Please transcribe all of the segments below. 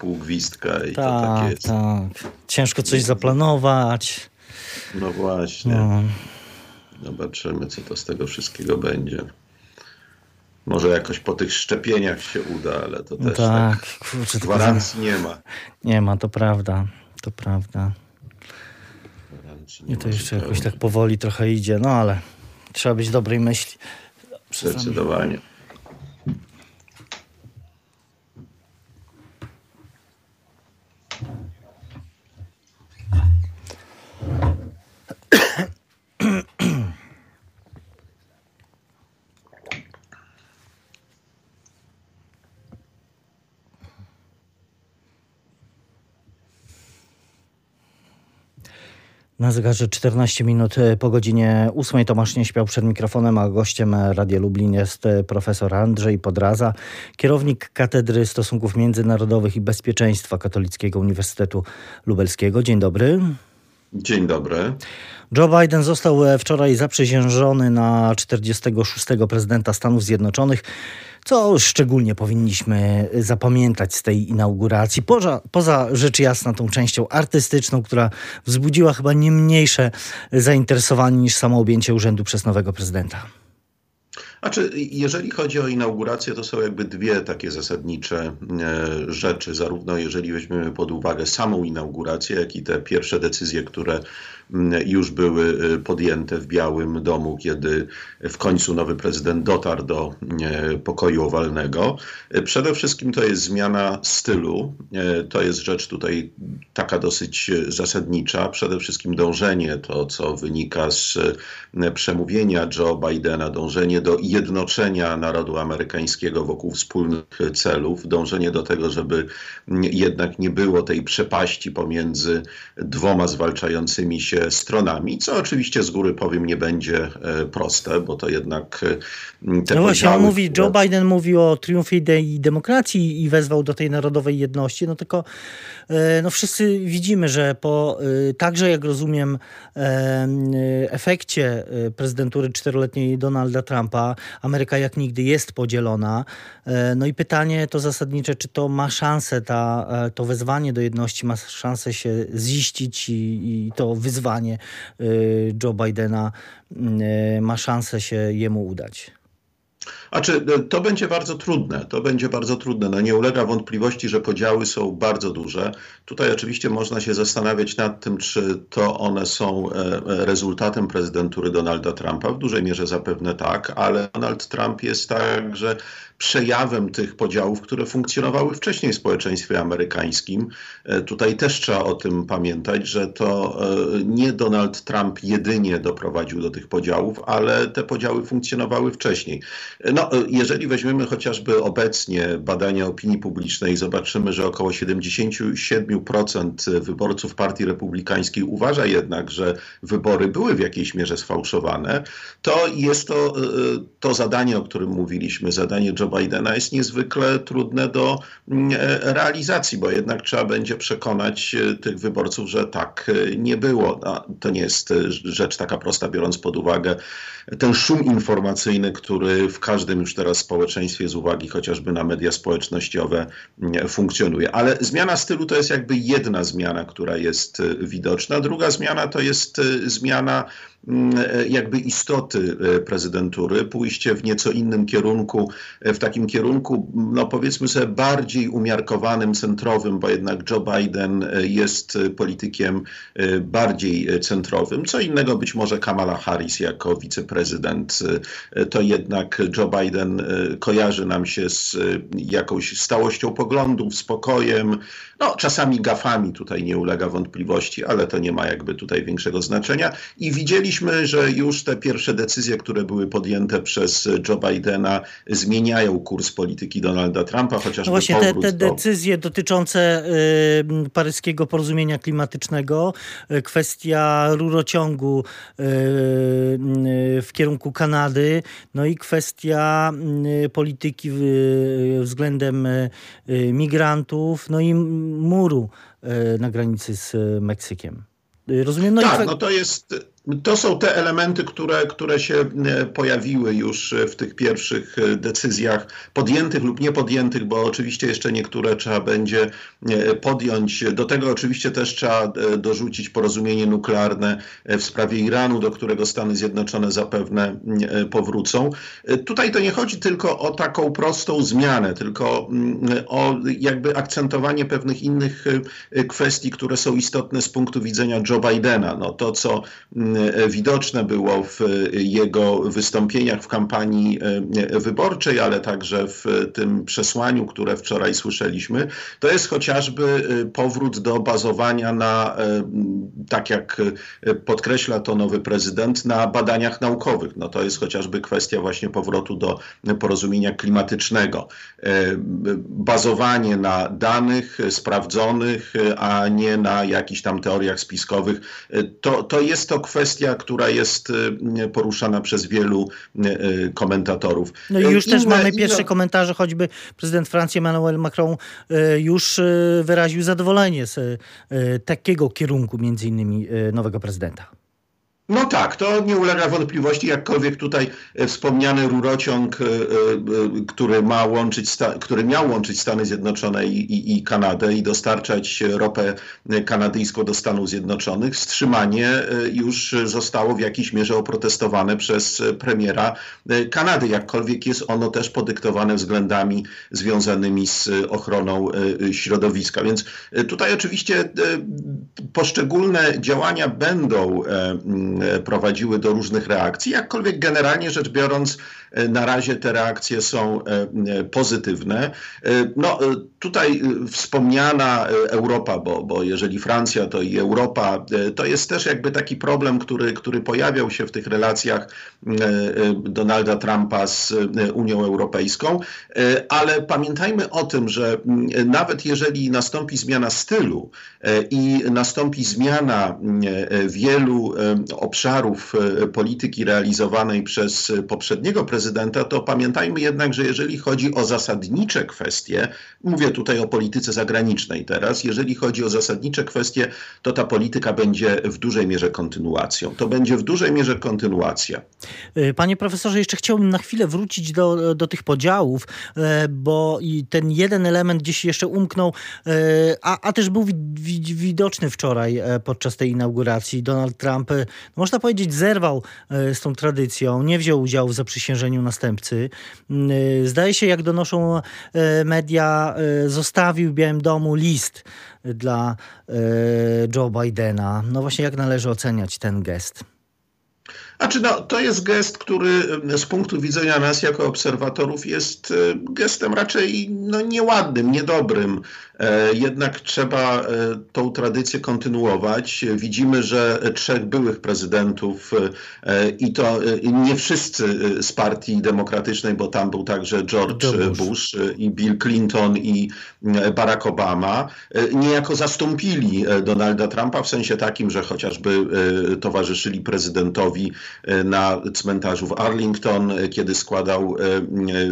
półgwistka i tak, to tak jest. Tak. Ciężko coś zaplanować. No właśnie. No. Zobaczymy, co to z tego wszystkiego będzie. Może jakoś po tych szczepieniach się uda, ale to też tak, tak kurczę, gwarancji nie ma. Nie ma, to prawda. To prawda. I to jeszcze jakoś tak powoli trochę idzie, no ale trzeba być dobrej myśli. Zdecydowanie. Na zegarze 14 minut e, po godzinie 8 Tomasz nie śpiał przed mikrofonem, a gościem Radia Lublin jest e, profesor Andrzej Podraza, kierownik Katedry Stosunków Międzynarodowych i Bezpieczeństwa Katolickiego Uniwersytetu Lubelskiego. Dzień dobry. Dzień dobry. Joe Biden został e, wczoraj zaprzysiężony na 46. prezydenta Stanów Zjednoczonych. Co szczególnie powinniśmy zapamiętać z tej inauguracji? Poza, poza rzecz jasna tą częścią artystyczną, która wzbudziła chyba nie mniejsze zainteresowanie niż samo objęcie urzędu przez nowego prezydenta. Znaczy, jeżeli chodzi o inaugurację, to są jakby dwie takie zasadnicze e, rzeczy, zarówno jeżeli weźmiemy pod uwagę samą inaugurację, jak i te pierwsze decyzje, które już były e, podjęte w Białym Domu, kiedy w końcu nowy prezydent dotarł do e, pokoju owalnego. Przede wszystkim to jest zmiana stylu. To jest rzecz tutaj taka dosyć zasadnicza. Przede wszystkim dążenie, to co wynika z przemówienia Joe Bidena, dążenie do jednoczenia narodu amerykańskiego wokół wspólnych celów, dążenie do tego, żeby jednak nie było tej przepaści pomiędzy dwoma zwalczającymi się stronami, co oczywiście z góry powiem nie będzie e, proste, bo to jednak e, te No właśnie, on mówi, Joe Biden mówi o triumfie idei demokracji i wezwał do tej narodowej jedności, no tylko e, no wszyscy widzimy, że po także jak rozumiem efekcie prezydentury czteroletniej Donalda Trumpa, Ameryka jak nigdy jest podzielona. E, no i pytanie to zasadnicze, czy to ma szansę, ta, e, to wezwanie do jedności ma szansę się ziścić i, i to wyzwanie e, Joe Bidena ma szansę się jemu udać? A czy to będzie bardzo trudne? To będzie bardzo trudne. No nie ulega wątpliwości, że podziały są bardzo duże. Tutaj oczywiście można się zastanawiać nad tym, czy to one są rezultatem prezydentury Donalda Trumpa. W dużej mierze zapewne tak, ale Donald Trump jest także przejawem tych podziałów, które funkcjonowały wcześniej w społeczeństwie amerykańskim. E, tutaj też trzeba o tym pamiętać, że to e, nie Donald Trump jedynie doprowadził do tych podziałów, ale te podziały funkcjonowały wcześniej. E, no, jeżeli weźmiemy chociażby obecnie badania opinii publicznej, zobaczymy, że około 77% wyborców Partii Republikańskiej uważa jednak, że wybory były w jakiejś mierze sfałszowane, to jest to, to zadanie, o którym mówiliśmy, zadanie Joe Bidena jest niezwykle trudne do mm, e, realizacji, bo jednak trzeba będzie przekonać e, tych wyborców, że tak e, nie było. No, to nie jest rzecz taka prosta, biorąc pod uwagę ten szum informacyjny, który w każdym już teraz społeczeństwie z uwagi chociażby na media społecznościowe mm, funkcjonuje. Ale zmiana stylu to jest jakby jedna zmiana, która jest widoczna. Druga zmiana to jest zmiana Mm, jakby istoty prezydentury, pójście w nieco innym kierunku, w takim kierunku, no powiedzmy sobie, bardziej umiarkowanym, centrowym, bo jednak Joe Biden jest politykiem bardziej centrowym. Co innego być może Kamala Harris jako wiceprezydent. To jednak Joe Biden kojarzy nam się z jakąś stałością poglądów, spokojem, no czasami gafami, tutaj nie ulega wątpliwości, ale to nie ma jakby tutaj większego znaczenia. I widzieli Widzieliśmy, że już te pierwsze decyzje, które były podjęte przez Joe Bidena, zmieniają kurs polityki Donalda Trumpa, chociaż no właśnie te, te decyzje dotyczące y, paryskiego porozumienia klimatycznego, y, kwestia rurociągu y, y w kierunku Kanady, no i kwestia y, polityki względem y, migrantów, no i muru na granicy z Meksykiem. Rozumiem? No tak, i... no to jest, To są te elementy, które, które się e, pojawiły już w tych pierwszych e, decyzjach podjętych lub niepodjętych, bo oczywiście jeszcze niektóre trzeba będzie e, podjąć. Do tego oczywiście też trzeba dorzucić porozumienie nuklearne w sprawie Iranu, do którego Stany Zjednoczone zapewne powrócą. Tutaj to nie chodzi tylko o taką prostą zmianę, tylko mm, o jakby akcentowanie pewnych innych kwestii, które są istotne z punktu widzenia Joe Bidena. No to, co mm, E, widoczne było w jego wystąpieniach w kampanii e, wyborczej, ale także w tym przesłaniu, które wczoraj słyszeliśmy, to jest chociażby e, powrót do bazowania na, tak jak podkreśla to nowy prezydent, na badaniach naukowych. No to jest chociażby kwestia właśnie powrotu do porozumienia klimatycznego. Bazowanie na danych sprawdzonych, a nie na jakichś tam teoriach spiskowych. To, to jest to kwestia kwestia, która jest y, poruszana przez wielu y, y, komentatorów. No i już inne, też mamy pierwsze inne... komentarze, choćby prezydent Francji Emmanuel Macron już wyraził zadowolenie z takiego kierunku między innymi nowego prezydenta. No tak, to nie ulega wątpliwości, jakkolwiek tutaj e, wspomniany rurociąg, e, e, który, ma łączyć, który miał łączyć Stany Zjednoczone i, i, i, Kanadę i dostarczać ropę kanadyjską do Stanów Zjednoczonych, wstrzymanie już zostało w jakiejś mierze oprotestowane przez premiera Kanady, jakkolwiek jest ono też podyktowane względami związanymi z ochroną środowiska. Więc tutaj oczywiście poszczególne działania będą prowadziły do różnych reakcji. Jakkolwiek generalnie rzecz biorąc, e, na razie te reakcje są e, e, pozytywne. No, tutaj wspomniana Europa, bo, bo jeżeli Francja, to i Europa, to jest też jakby taki problem, który, który pojawiał się w tych relacjach Donalda Trumpa z Unią Europejską, ale pamiętajmy o tym, że nawet jeżeli nastąpi zmiana stylu i nastąpi zmiana wielu obszarów e, polityki realizowanej przez poprzedniego prezydenta, to pamiętajmy jednak, że jeżeli chodzi o zasadnicze kwestie, mówię tutaj o polityce zagranicznej teraz, jeżeli chodzi o zasadnicze kwestie, to ta polityka będzie w dużej mierze kontynuacją. To będzie w dużej mierze kontynuacja. E, panie profesorze, jeszcze chciałbym na chwilę wrócić do, do tych podziałów, e, bo ten jeden element gdzieś jeszcze umknął, a, a też był widoczny wczoraj podczas tej inauguracji. Donald Trump można powiedzieć, zerwał e, z tą tradycją, nie wziął udziału w zaprzysiężeniu następcy. Mm, e, zdaje się, jak donoszą e, media, zostawił w Białym Domu list dla Joe Bidena. No właśnie, jak należy oceniać ten gest? Znaczy, no, to jest gest, który z punktu widzenia nas jako obserwatorów jest gestem raczej no, nieładnym, niedobrym. E, jednak trzeba e, tą tradycję kontynuować. Widzimy, że trzech byłych prezydentów e, i to nie wszyscy z partii demokratycznej, bo tam był także George Bush, Bush i Bill Clinton i Barack Obama, niejako zastąpili Donalda Trumpa w sensie takim, że chociażby towarzyszyli prezydentowi na cmentarzu w Arlington, kiedy składał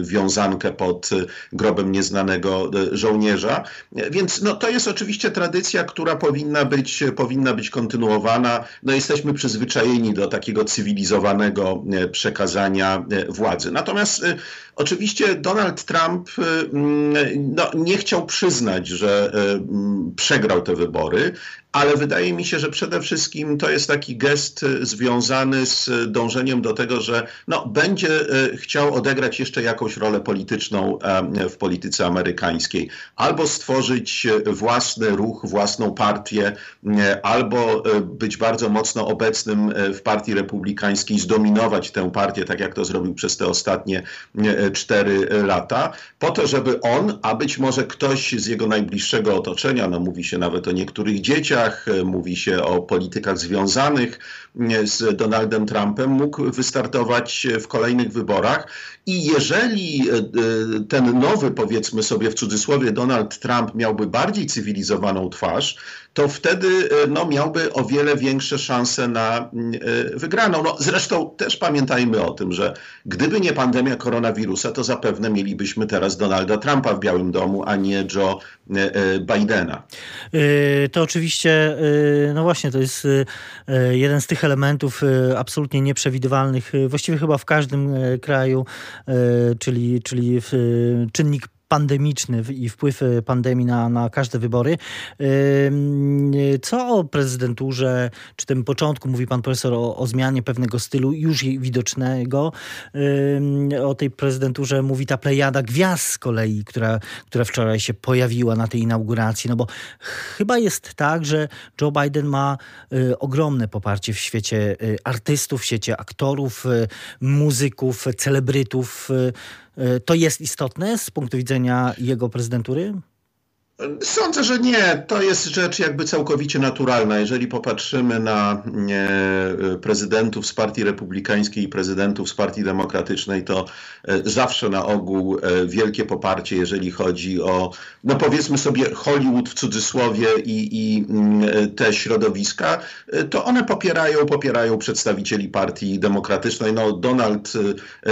wiązankę pod grobem nieznanego żołnierza. Więc no, to jest oczywiście tradycja, która powinna być, powinna być kontynuowana. No, jesteśmy przyzwyczajeni do takiego cywilizowanego e, przekazania e, władzy. Natomiast e, oczywiście Donald Trump no, nie chciał przyznać, że przegrał te wybory, ale wydaje mi się, że przede wszystkim to jest taki gest e, związany z dążeniem do tego, że no, będzie chciał odegrać jeszcze jakąś rolę polityczną w polityce amerykańskiej. Albo stworzyć własny ruch, własną partię, albo być bardzo mocno obecnym w partii republikańskiej, zdominować tę partię, tak jak to zrobił przez te ostatnie cztery lata, po to, żeby on, a być może ktoś z jego najbliższego otoczenia, no mówi się nawet o niektórych dzieciach, mówi się o politykach związanych z Donaldem Trumpem, mógł wystartować w kolejnych wyborach. I jeżeli e, e, ten nowy, powiedzmy sobie w cudzysłowie, Donald Trump miałby bardziej cywilizowaną twarz, to wtedy e, no, miałby o wiele większe szanse na wygraną. No, zresztą też pamiętajmy o tym, że gdyby nie pandemia koronawirusa, to zapewne mielibyśmy teraz Donalda Trumpa w Białym Domu, a nie Joe Bidena. To oczywiście, no właśnie, to jest jeden z tych elementów absolutnie nieprzewidywalnych, właściwie chyba w każdym kraju, czyli, czyli czynnik pandemiczny i wpływ e, pandemii na, na każde wybory. Co o prezydenturze, czy tym początku, mówi pan profesor o, o zmianie pewnego stylu już widocznego. O tej prezydenturze mówi ta plejada gwiazd z kolei, która, która wczoraj się pojawiła na tej inauguracji. No bo chyba jest tak, że Joe Biden ma e, ogromne poparcie w świecie artystów, w świecie aktorów, muzyków, celebrytów. E, to jest istotne z punktu widzenia jego prezydentury? Sądzę, że nie. To jest rzecz jakby całkowicie naturalna. Jeżeli popatrzymy na prezydentów z Partii Republikańskiej i prezydentów z Partii Demokratycznej, to e, zawsze na ogół e, wielkie poparcie, jeżeli chodzi o, no powiedzmy sobie, Hollywood w cudzysłowie i, i mm, te środowiska, e, to one popierają, popierają przedstawicieli Partii Demokratycznej. No, Donald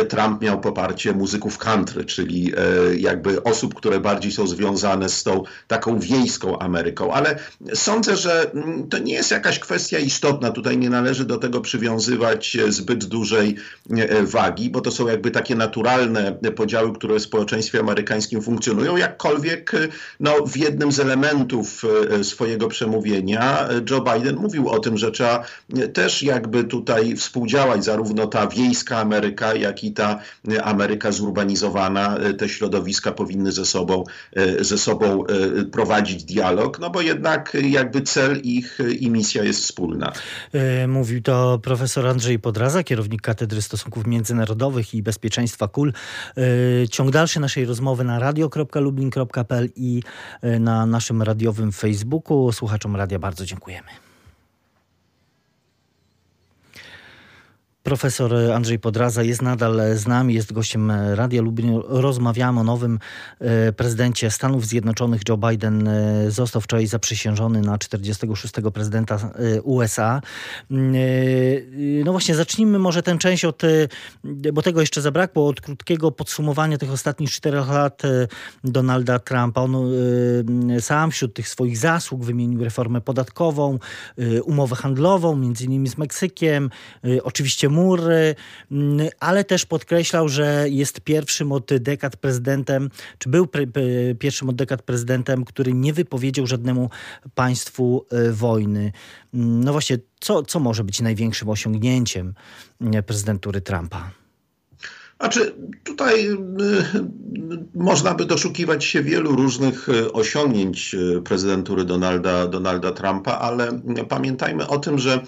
Trump miał poparcie muzyków country, czyli jakby osób, które bardziej są związane z tą taką wiejską Ameryką, ale sądzę, że mm, to nie jest jakaś kwestia istotna. Tutaj nie należy do tego przywiązywać zbyt dużej e, wagi, bo to są jakby takie naturalne podziały, które w społeczeństwie amerykańskim funkcjonują. Jakkolwiek e, no, w jednym z elementów e, swojego przemówienia Joe Biden mówił o tym, że trzeba też jakby tutaj współdziałać, zarówno ta wiejska Ameryka, jak i ta Ameryka zurbanizowana. Te środowiska powinny ze sobą, ze sobą prowadzić dialog, no bo jednak jakby cel ich i misja jest wspólna. E, mówił to profesor Andrzej Podraza, kierownik Katedry Stosunków Międzynarodowych i Bezpieczeństwa KUL. E, ciąg dalszy naszej rozmowy na radio.lublin.pl i e, na naszym radiowym Facebooku. Słuchaczom radia bardzo dziękujemy. Profesor Andrzej Podraza jest nadal z nami, jest gościem Radia Lublin. Rozmawiamy o nowym e, prezydencie Stanów Zjednoczonych. Joe Biden e, został wczoraj zaprzysiężony na 46. prezydenta e, USA. No właśnie, zacznijmy może tę część od, bo tego jeszcze zabrakło, od krótkiego podsumowania tych ostatnich czterech lat Donalda Trumpa. On sam wśród tych swoich zasług wymienił reformę podatkową, umowę handlową, między innymi z Meksykiem, oczywiście mury, mm, ale też podkreślał, że jest pierwszym od dekad prezydentem, czy był pre, pierwszym od dekad prezydentem, który nie wypowiedział żadnemu państwu e, wojny. Mm, no właśnie, co, co może być największym osiągnięciem mm, prezydentury Trumpa? Znaczy, tutaj y, można by doszukiwać się wielu różnych y, osiągnięć y, prezydentury Donalda, Donalda Trumpa, ale pamiętajmy o tym, że E,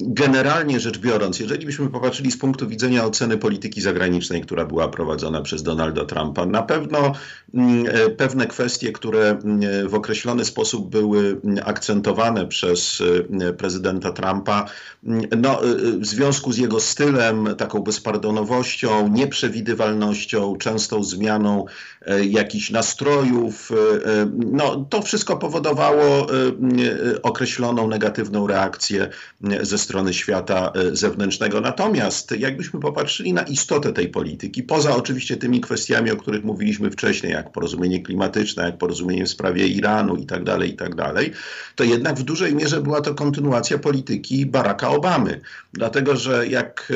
generalnie rzecz biorąc, jeżeli byśmy popatrzyli z punktu widzenia oceny polityki zagranicznej, która była prowadzona przez Donalda Trumpa, na pewno mm, e, pewne kwestie, które mm, w określony sposób były mm, akcentowane przez e, prezydenta Trumpa, no, w związku z jego stylem, taką bezpardonowością, nieprzewidywalnością, częstą zmianą jakichś nastrojów, no, to wszystko powodowało określoną negatywną reakcję ze strony świata e, zewnętrznego. Natomiast jakbyśmy popatrzyli na istotę tej polityki, poza oczywiście tymi kwestiami, o których mówiliśmy wcześniej, jak porozumienie klimatyczne, jak porozumienie w sprawie Iranu i tak dalej, i tak dalej, to jednak w dużej mierze była to kontynuacja polityki Baracka Obamy. Dlatego, że jak e,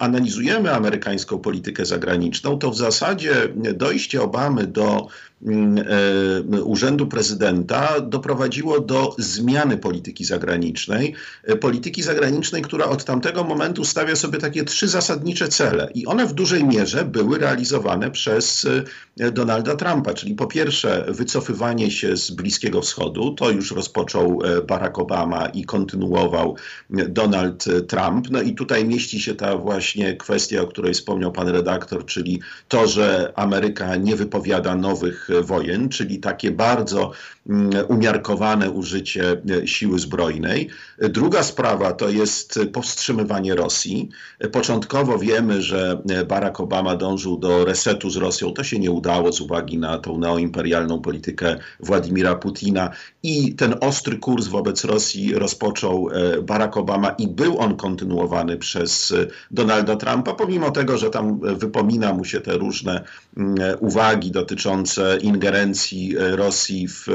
analizujemy amerykańską politykę zagraniczną, to w zasadzie dojście Obamy do urzędu prezydenta doprowadziło do zmiany polityki zagranicznej. E, polityki zagranicznej, która od tamtego momentu stawia sobie takie trzy zasadnicze cele i one w dużej mierze były realizowane przez e, Donalda Trumpa, czyli po pierwsze wycofywanie się z Bliskiego Wschodu, to już rozpoczął Barack Obama i kontynuował Donald Trump. No i tutaj mieści się ta właśnie kwestia, o której wspomniał pan redaktor, czyli to, że Ameryka nie wypowiada nowych wojen, czyli takie bardzo mm, umiarkowane użycie e, siły zbrojnej. Druga sprawa to jest powstrzymywanie Rosji. Początkowo wiemy, że Barack Obama dążył do resetu z Rosją. To się nie udało z uwagi na tą neoimperialną politykę Władimira Putina i ten ostry kurs wobec Rosji rozpoczął e, Barack Obama i był on kontynuowany przez e, Donalda Trumpa, pomimo tego, że tam wypomina mu się te różne mm, uwagi dotyczące ingerencji Rosji w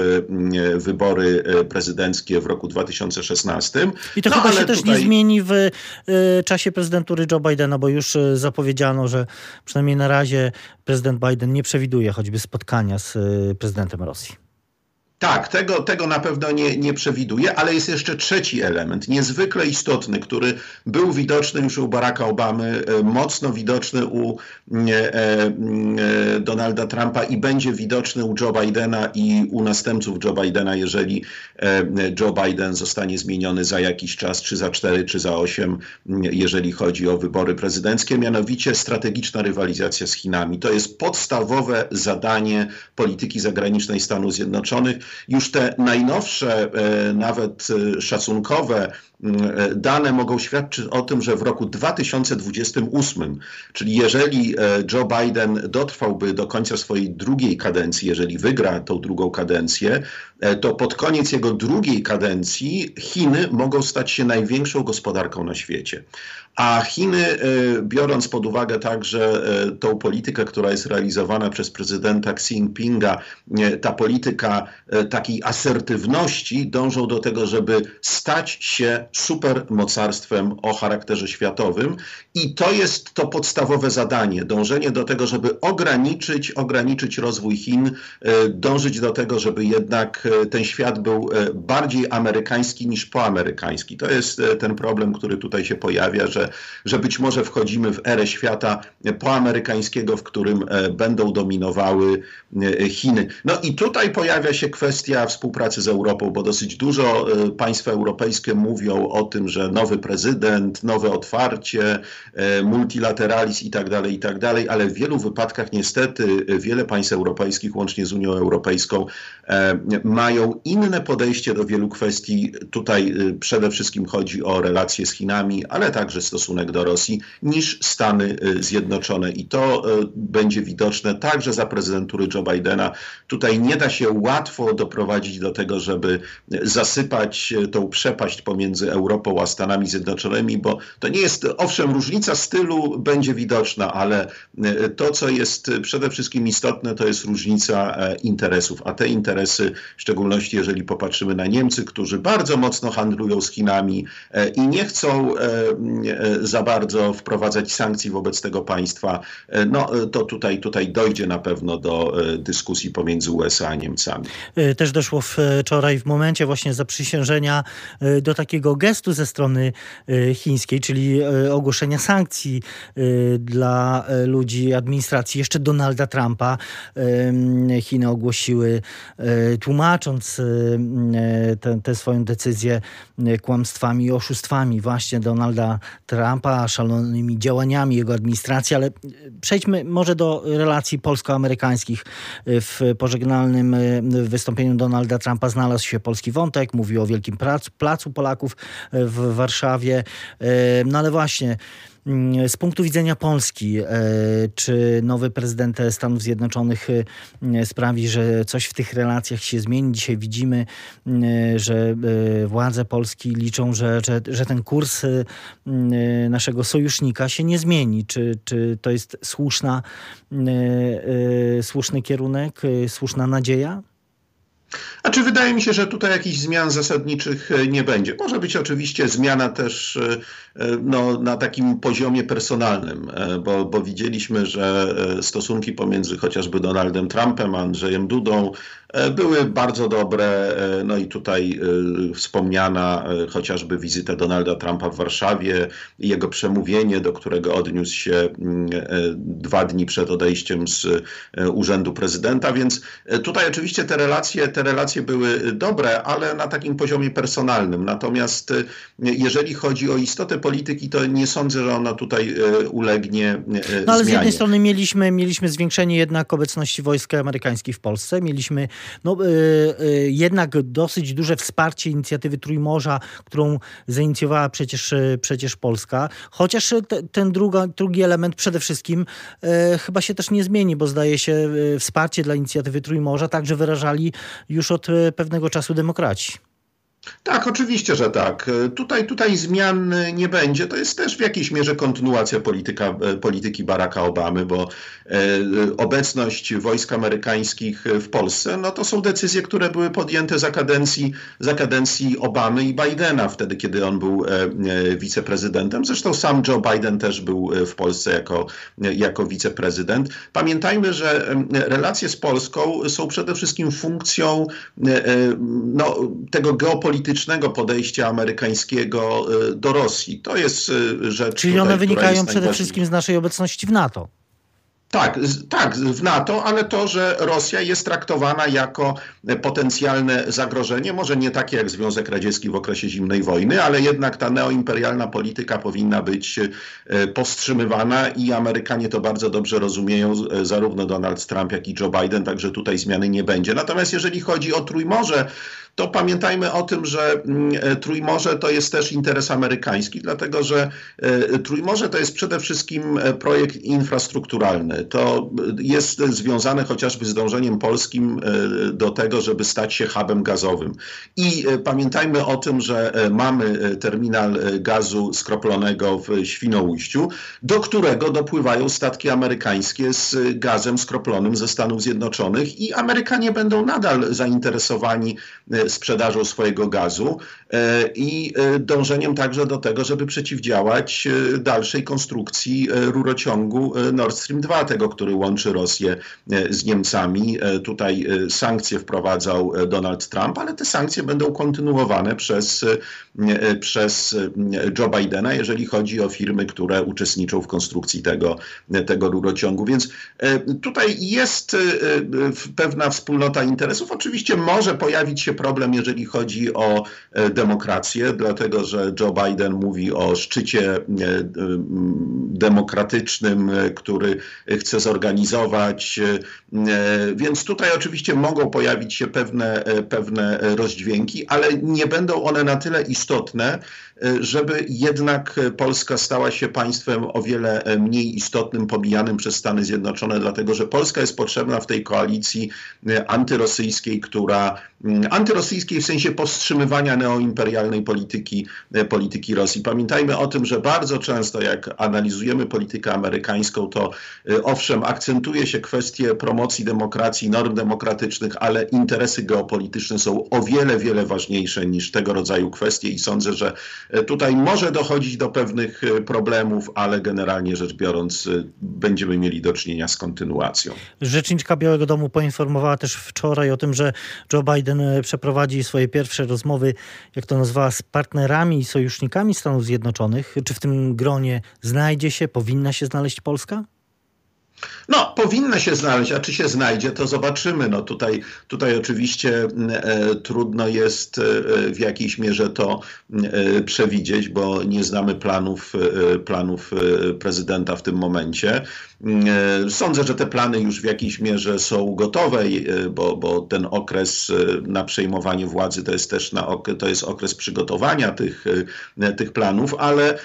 wybory prezydenckie w roku 2016. I to no, chyba się też tutaj... nie zmieni w czasie prezydentury Joe Bidena, bo już zapowiedziano, że przynajmniej na razie prezydent Biden nie przewiduje choćby spotkania z prezydentem Rosji. Tak, tego, tego na pewno nie, nie przewiduje, ale jest jeszcze trzeci element, niezwykle istotny, który był widoczny już u Baracka Obamy, e, mocno widoczny u e, e, Donalda Trumpa i będzie widoczny u Joe Bidena i u następców Joe Bidena, jeżeli Joe Biden zostanie zmieniony za jakiś czas, czy za cztery, czy za osiem, jeżeli chodzi o wybory prezydenckie, mianowicie strategiczna rywalizacja z Chinami. To jest podstawowe zadanie polityki zagranicznej Stanów Zjednoczonych już te najnowsze, e, nawet e, szacunkowe dane mogą świadczyć o tym, że w roku 2028, czyli jeżeli e, Joe Biden dotrwałby do końca swojej drugiej kadencji, jeżeli wygra tą drugą kadencję, e, to pod koniec jego drugiej kadencji Chiny mogą stać się największą gospodarką na świecie. A Chiny, biorąc pod uwagę także tą politykę, która jest realizowana przez prezydenta Xi Jinpinga, ta polityka takiej asertywności, dążą do tego, żeby stać się supermocarstwem o charakterze światowym i to jest to podstawowe zadanie, dążenie do tego, żeby ograniczyć, ograniczyć rozwój Chin, e, dążyć do tego, żeby jednak e, ten świat był e, bardziej amerykański niż poamerykański. To jest ten problem, który tutaj się pojawia, że, że być może wchodzimy w erę świata poamerykańskiego, w którym będą dominowały Chiny. No i tutaj pojawia się kwestia współpracy z Europą, bo dosyć dużo państwa europejskie mówią o tym, że nowy prezydent, nowe otwarcie, e, multilateralizm i tak dalej, i tak dalej, ale w wielu wypadkach niestety wiele państw europejskich, łącznie z Unią Europejską, e, mają inne podejście do wielu kwestii. Tutaj e, przede wszystkim chodzi o relacje z Chinami, ale także stosunek do Rosji, niż Stany Zjednoczone. I to będzie widoczne także za prezydentury Joe Bidena. Tutaj nie da się łatwo doprowadzić do tego, żeby zasypać tą przepaść pomiędzy Europą a Stanami Zjednoczonymi, bo to nie jest, owszem, różnica stylu będzie widoczna, ale e, to, co jest przede wszystkim istotne, to jest różnica e, interesów, a te interesy, w szczególności jeżeli popatrzymy na Niemcy, którzy bardzo mocno handlują z Chinami e, i nie chcą za bardzo wprowadzać sankcji wobec tego państwa, no to tutaj, tutaj dojdzie na pewno do dyskusji pomiędzy USA a Niemcami. Też doszło wczoraj w momencie właśnie zaprzysiężenia do takiego gestu ze strony e, chińskiej, czyli e, ogłoszenia sankcji e, dla ludzi administracji jeszcze Donalda Trumpa. Chiny ogłosiły, tłumacząc tę swoją decyzję kłamstwami i oszustwami właśnie Donalda Trumpa, szalonymi działaniami jego administracji, ale przejdźmy może do relacji polsko-amerykańskich. W pożegnalnym wystąpieniu Donalda Trumpa znalazł się polski wątek, mówił o wielkim placu, placu Polaków w Warszawie. E, no ale właśnie, mm, z punktu widzenia Polski, e, czy nowy prezydent Stanów Zjednoczonych e, sprawi, że coś w tych relacjach się zmieni? Dzisiaj widzimy, że władze Polski liczą, że, że, że ten kurs naszego sojusznika się nie zmieni. Czy, czy to jest słuszna, słuszny kierunek, słuszna nadzieja? A czy wydaje mi się, że tutaj jakichś zmian zasadniczych e, nie będzie? Może być oczywiście zmiana też e, e, no, na takim poziomie personalnym, bo, bo widzieliśmy, że stosunki pomiędzy chociażby Donaldem Trumpem a Andrzejem Dudą były bardzo dobre. E, no i tutaj e, wspomniana chociażby wizyta Donalda Trumpa w Warszawie, jego przemówienie, do którego odniósł się mm, dwa dni przed odejściem z urzędu prezydenta, więc tutaj oczywiście te relacje, te relacje były dobre, ale na takim poziomie personalnym. Natomiast jeżeli chodzi o istotę polityki, to nie sądzę, że ona tutaj ulegnie No ale zmianie. z jednej strony mieliśmy, mieliśmy zwiększenie jednak obecności wojsk amerykańskich w Polsce, mieliśmy no, y, y, jednak dosyć duże wsparcie inicjatywy Trójmorza, którą zainicjowała przecież, y, przecież Polska. Chociaż te, ten druga, drugi element przede wszystkim chyba się też nie zmieni, bo zdaje się wsparcie dla inicjatywy Trójmorza także wyrażali już od pewnego czasu demokraci. Tak, oczywiście, że tak. Tutaj, tutaj zmian nie będzie. To jest też w jakiejś mierze kontynuacja polityka, polityki Baracka Obamy, bo e, obecność wojsk amerykańskich w Polsce, no to są decyzje, które były podjęte za kadencji, za kadencji Obamy i Bidena, wtedy kiedy on był e, e, wiceprezydentem. Zresztą sam Joe Biden też był w Polsce jako, jako wiceprezydent. Pamiętajmy, że relacje z Polską są przede wszystkim funkcją no, tego geopolitycznego politycznego podejścia amerykańskiego y, do Rosji. To jest y, rzecz. Czyli tutaj, one wynikają przede wszystkim z naszej obecności w NATO. Tak, tak, w NATO, ale to, że Rosja jest traktowana jako potencjalne zagrożenie, może nie takie jak Związek Radziecki w okresie zimnej wojny, ale jednak ta neoimperialna polityka powinna być e, powstrzymywana i Amerykanie to bardzo dobrze rozumieją, e, zarówno Donald Trump, jak i Joe Biden, także tutaj zmiany nie będzie. Natomiast jeżeli chodzi o Trójmorze, to pamiętajmy o tym, że mm, e, Trójmorze to jest też interes amerykański, dlatego że Trójmorze to jest przede wszystkim projekt infrastrukturalny to jest związane chociażby z dążeniem polskim e, do tego, żeby stać się hubem gazowym. I e, pamiętajmy o tym, że e, mamy terminal gazu skroplonego w Świnoujściu, do którego dopływają statki amerykańskie z gazem skroplonym ze Stanów Zjednoczonych i Amerykanie będą nadal zainteresowani sprzedażą swojego gazu i dążeniem także do tego, żeby przeciwdziałać dalszej konstrukcji rurociągu Nord Stream 2 tego, który łączy Rosję e, z Niemcami. E, tutaj e, sankcje wprowadzał Donald Trump, ale te sankcje będą kontynuowane przez, przez Joe Bidena, jeżeli chodzi o firmy, które uczestniczą w konstrukcji tego, tego rurociągu. Więc tutaj jest pewna wspólnota interesów. Oczywiście może pojawić się problem, jeżeli chodzi o demokrację, dlatego że Joe Biden mówi o szczycie demokratycznym, który chce zorganizować. E, więc tutaj oczywiście mogą pojawić się pewne, e, pewne rozdźwięki, ale nie będą one na tyle istotne, e, żeby jednak Polska stała się państwem o wiele mniej istotnym, pobijanym przez Stany Zjednoczone, dlatego że Polska jest potrzebna w tej koalicji antyrosyjskiej, która antyrosyjskiej w sensie powstrzymywania neoimperialnej polityki, polityki Rosji. Pamiętajmy o tym, że bardzo często jak analizujemy politykę amerykańską, to owszem, akcentuje się kwestie promocji demokracji, norm demokratycznych, ale interesy geopolityczne są o wiele, wiele ważniejsze niż tego rodzaju kwestie i sądzę, że e, tutaj może dochodzić do pewnych e, problemów, ale generalnie rzecz biorąc e, będziemy mieli do czynienia z kontynuacją. Rzeczniczka Białego Domu poinformowała też wczoraj o tym, że Joe Biden przeprowadzi swoje pierwsze rozmowy, jak to nazwała, z partnerami i sojusznikami Stanów Zjednoczonych. Czy w tym gronie znajdzie się, powinna się znaleźć Polska? No, powinna się znaleźć, a czy się znajdzie, to zobaczymy. No tutaj, tutaj oczywiście e, trudno jest e, w jakiejś mierze to e, przewidzieć, bo nie znamy planów, e, planów e, prezydenta w tym momencie. E, sądzę, że te plany już w jakiejś mierze są gotowe, bo, bo ten okres na przejmowanie władzy to jest też na, to jest okres przygotowania tych, tych planów, ale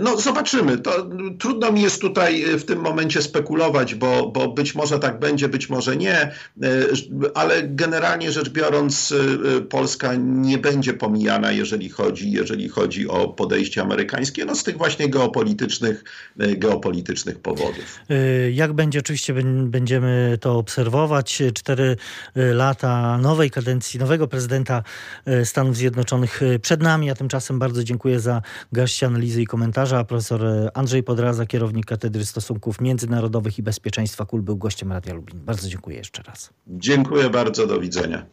no zobaczymy. To, trudno mi jest tutaj w tym momencie spekulować, bo, bo być może tak będzie, być może nie, e, ale generalnie rzecz biorąc e, Polska nie będzie pomijana, jeżeli chodzi, jeżeli chodzi o podejście amerykańskie, no z tych właśnie geopolitycznych, e, geopolitycznych powodów. Jak będzie, oczywiście będziemy to obserwować. Cztery lata nowej kadencji, nowego prezydenta Stanów Zjednoczonych przed nami, a tymczasem bardzo dziękuję za garść analizy i komentarza. Profesor Andrzej Podraza, kierownik Katedry Stosunków Międzynarodowych i Bezpieczeństwa KUL był gościem Radia Lublin. Bardzo dziękuję jeszcze raz. Dziękuję bardzo, do widzenia.